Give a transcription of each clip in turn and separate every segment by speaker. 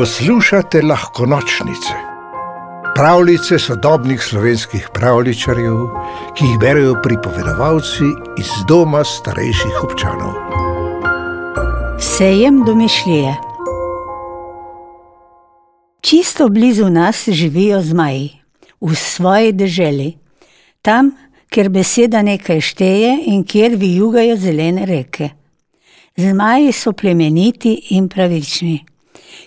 Speaker 1: Poslušate lahko nočnice, pravljice sodobnih slovenskih pravličarjev, ki jih berijo pripovedovalci iz doma starejših občanov.
Speaker 2: Sejem domišljije. Čisto blizu nas živijo zmaji, v svoji deželi, tam, kjer beseda nekaj šteje in kjer vijugajo zelene reke. Zmaji so plemeniti in pravični.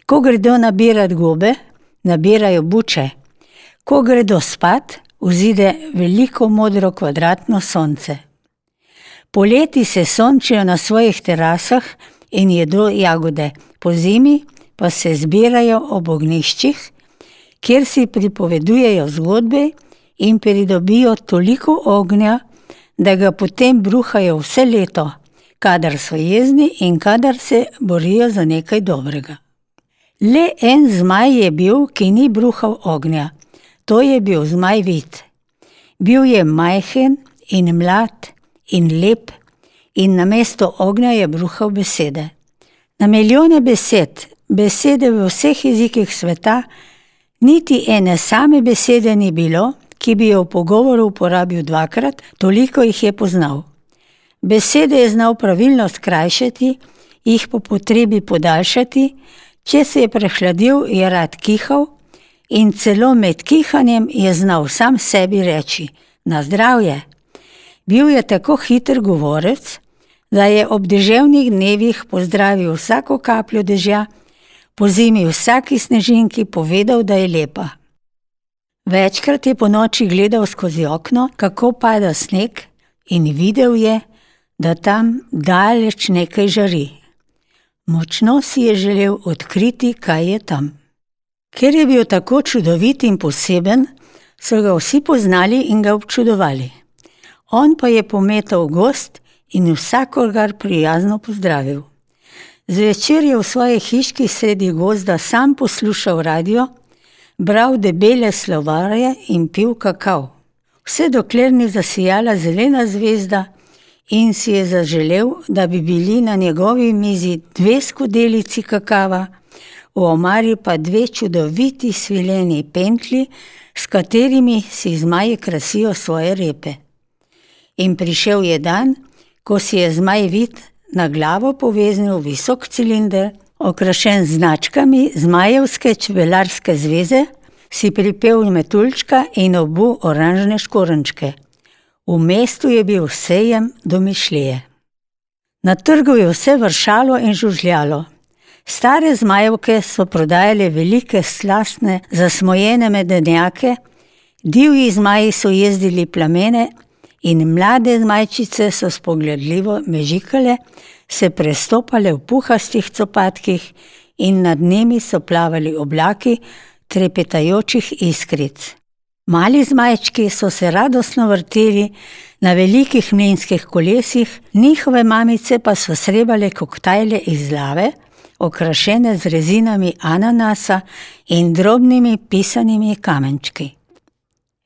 Speaker 2: Ko gredo nabirati gobe, nabirajo buče, ko gredo spat, vzide veliko modro kvadratno sonce. Poleti se sončijo na svojih terasah in jedo jagode, pozimi pa se zbirajo ob ognjiščih, kjer si pripovedujejo zgodbe in pridobijo toliko ognja, da ga potem bruhajo vse leto, kadar so jezni in kadar se borijo za nekaj dobrega. Le en zmaj je bil, ki ni bruhal ognja. To je bil zmaj vid. Bil je majhen in mlad in lep in namesto ognja je bruhal besede. Na milijone besed, besede v vseh jezikih sveta, niti ene same besede ni bilo, ki bi jo v pogovoru uporabil dvakrat, toliko jih je poznal. Besede je znal pravilno skrajšati, jih po potrebi podaljšati, če se je prehladil, je rad kihal in celo med kihanjem je znal sam sebi reči: Na zdravje! Bil je tako hiter govorec, da je ob deževnih dnevih pozdravil vsako kapljo dežja, po zimi vsaki snežinki povedal, da je lepa. Večkrat je po noči gledal skozi okno, kako pada sneg, in videl je, da tam daleč nekaj žari. Močno si je želel odkriti, kaj je tam. Ker je bil tako čudovit in poseben, so ga vsi poznali in ga občudovali. On pa je pometal gost in vsakogar prijazno pozdravil. Zvečer je v svoji hiški sredi gozda sam poslušal radio, bral debele slovarje in pil kakav. Vse dokler ni zasijala zelena zvezda in si je zaželel, da bi bili na njegovi mizi dve skodelici kakava, v omari pa dve čudoviti svileni pentlji, s katerimi si zmaji krasijo svoje repe. In prišel je dan, ko si je zmaj vid na glavo poveznil visok cilinder, okrašen z značkami Zmajevske čebelarske zveze, si pripel metuljčka in obu oranžne škorenčke. V mestu je bil sejem domišljije. Na trgu je vse vršalo in žužljalo. Stare zmajevke so prodajale velike slastne zasmojene medenjake, divji zmaji so jezdili plamene in mlade zmajčice so spogledljivo mežikale, se prestopale v puhastih copatkih in nad njimi so plavali oblaki trepetajočih iskric. Mali zmajčki so se radostno vrteli na velikih mlinskih kolesih, njihove mamice pa so srebale koktajle iz lave, okrašene z rezinami ananasa in drobnimi pisanimi kamenčki.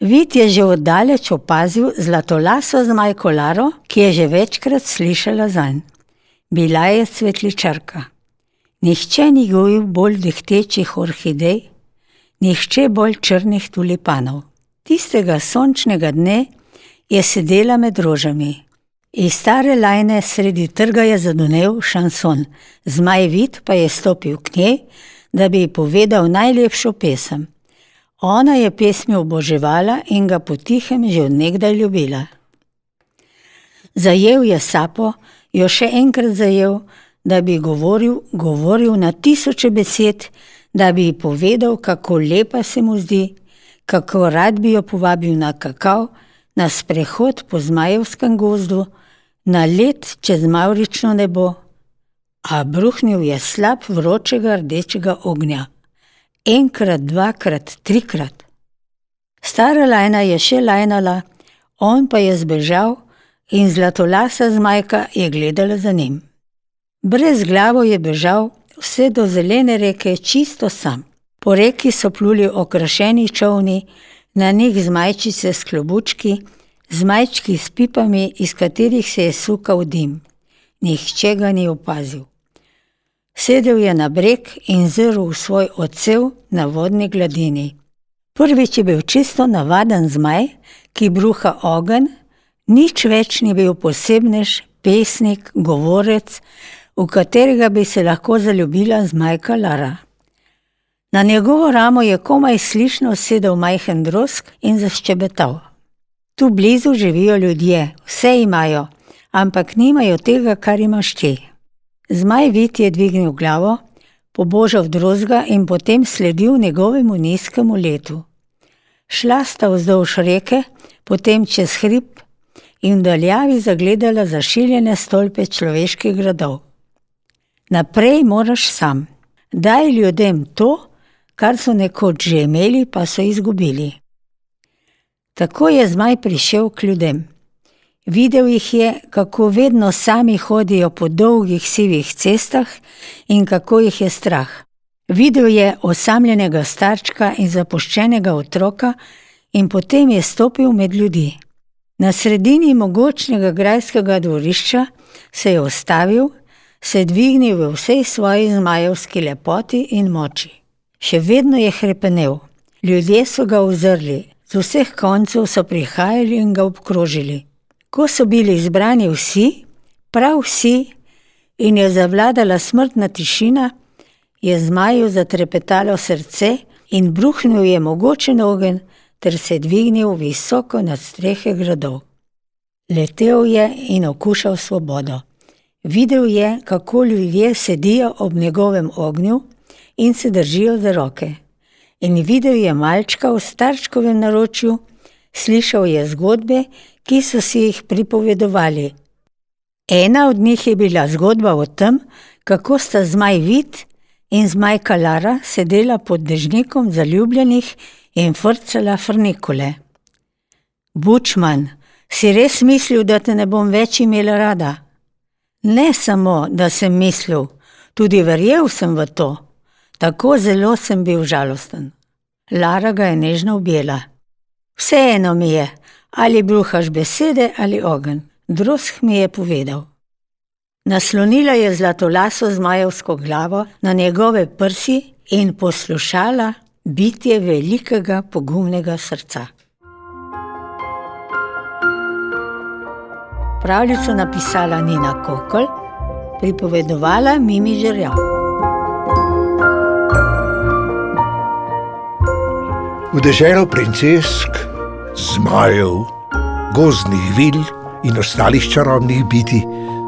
Speaker 2: Vid je že oddaleč opazil zlatolaso zmajko Laro, ki je že večkrat slišala zanj. Bila je svetličarka. Nihče ni gojil bolj dihtečih orhidej, nihče bolj črnih tulipanov. Tistega sončnega dne je sedela med rožami. Iz stare lajne sredi trga je zadonel šanson, zmaj vid pa je stopil k njej, da bi ji povedal najlepšo pesem. Ona je pesmi oboževala in ga potihem že odnegdaj ljubila. Zajel je sapo, jo še enkrat zajel, da bi govoril, govoril na tisoče besed, da bi ji povedal, kako lepa se mu zdi, kako rad bi jo povabil na kakav, na sprehod po Zmajevskem gozdu, na let čez Maurično nebo, a bruhnil je slab vročega rdečega ognja. Enkrat, dvakrat, trikrat. Stara lajna je še lajnala, on pa je zbežal in zlatolasa zmajka je gledala za njim. Brez glavo je bežal, vse do zelene reke čisto sam. Po reki so pluli okrašeni čovni, na njih zmajčice s klobučki, zmajčki s pipami, iz katerih se je sukal dim. Nihče ga ni opazil. Sedel je na breg in zrl v svoj odsev na vodni gladini. Prvič je bil čisto navaden zmaj, ki bruha ogen, nič več ni bil posebnež, pesnik, govorec, v katerega bi se lahko zaljubila zmajka Lara. Na njegovo ramo je komaj slišno sedel majhen drosk in zaščebetal. Tu blizu živijo ljudje, vse imajo, ampak nimajo tega, kar imaš ti. Zmaj vid je dvignil glavo, pobožal drozga in potem sledil njegovemu nizkemu letu. Šla sta vzdolž reke, potem čez hrib in v daljavi zagledala zašiljene stolpe človeških gradov. Naprej moraš sam, daj ljudem to, kar so nekoč že imeli, pa so izgubili. Tako je zmaj prišel k ljudem. Videl jih je, kako vedno sami hodijo po dolgih sivih cestah in kako jih je strah. Videl je osamljenega starčka in zapuščenega otroka in potem je stopil med ljudi. Na sredini mogočnega grajskega dvorišča se je ustavil, se dvignil v vsej svoji zmajevski lepoti in moči. Še vedno je hrepenel. Ljudje so ga ozrli, z vseh koncev so prihajali in ga obkrožili. Ko so bili izbrani vsi, prav vsi, in je zavladala smrtna tišina, je zmaju zatrepetalo srce in bruhnil je mogočen ogen, ter se dvignil visoko nad strehe gradov. Letel je in okušal svobodo. Videl je, kako ljudje sedijo ob njegovem ognju in se držijo za roke. In videl je malčka v starčkovem naročju, slišal je zgodbe, ki so si jih pripovedovali. Ena od njih je bila zgodba o tem, kako sta zmaj vid in zmajka Lara sedela pod dežnikom zaljubljenih in frcala frnikole. Bučman, si res mislil, da te ne bom več imela rada? Ne samo, da sem mislil, tudi verjel sem v to. Tako zelo sem bil žalosten. Lara ga je nežno objela. Vseeno mi je, ali bruhaš besede ali ogen, drusk mi je povedal. Naslonila je zlatolaso zmajevsko glavo na njegove prsi in poslušala bitje velikega pogumnega srca. Pravljico napisala Nina Kokol, pripovedovala Mimi Žerjav.
Speaker 1: V deželo princesk, zmajev, gozdnih vil in ostalih čarobnih biti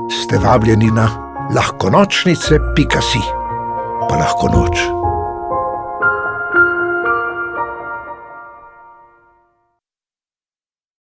Speaker 1: ste vabljeni na lahko nočnice, pika si, pa lahko noč.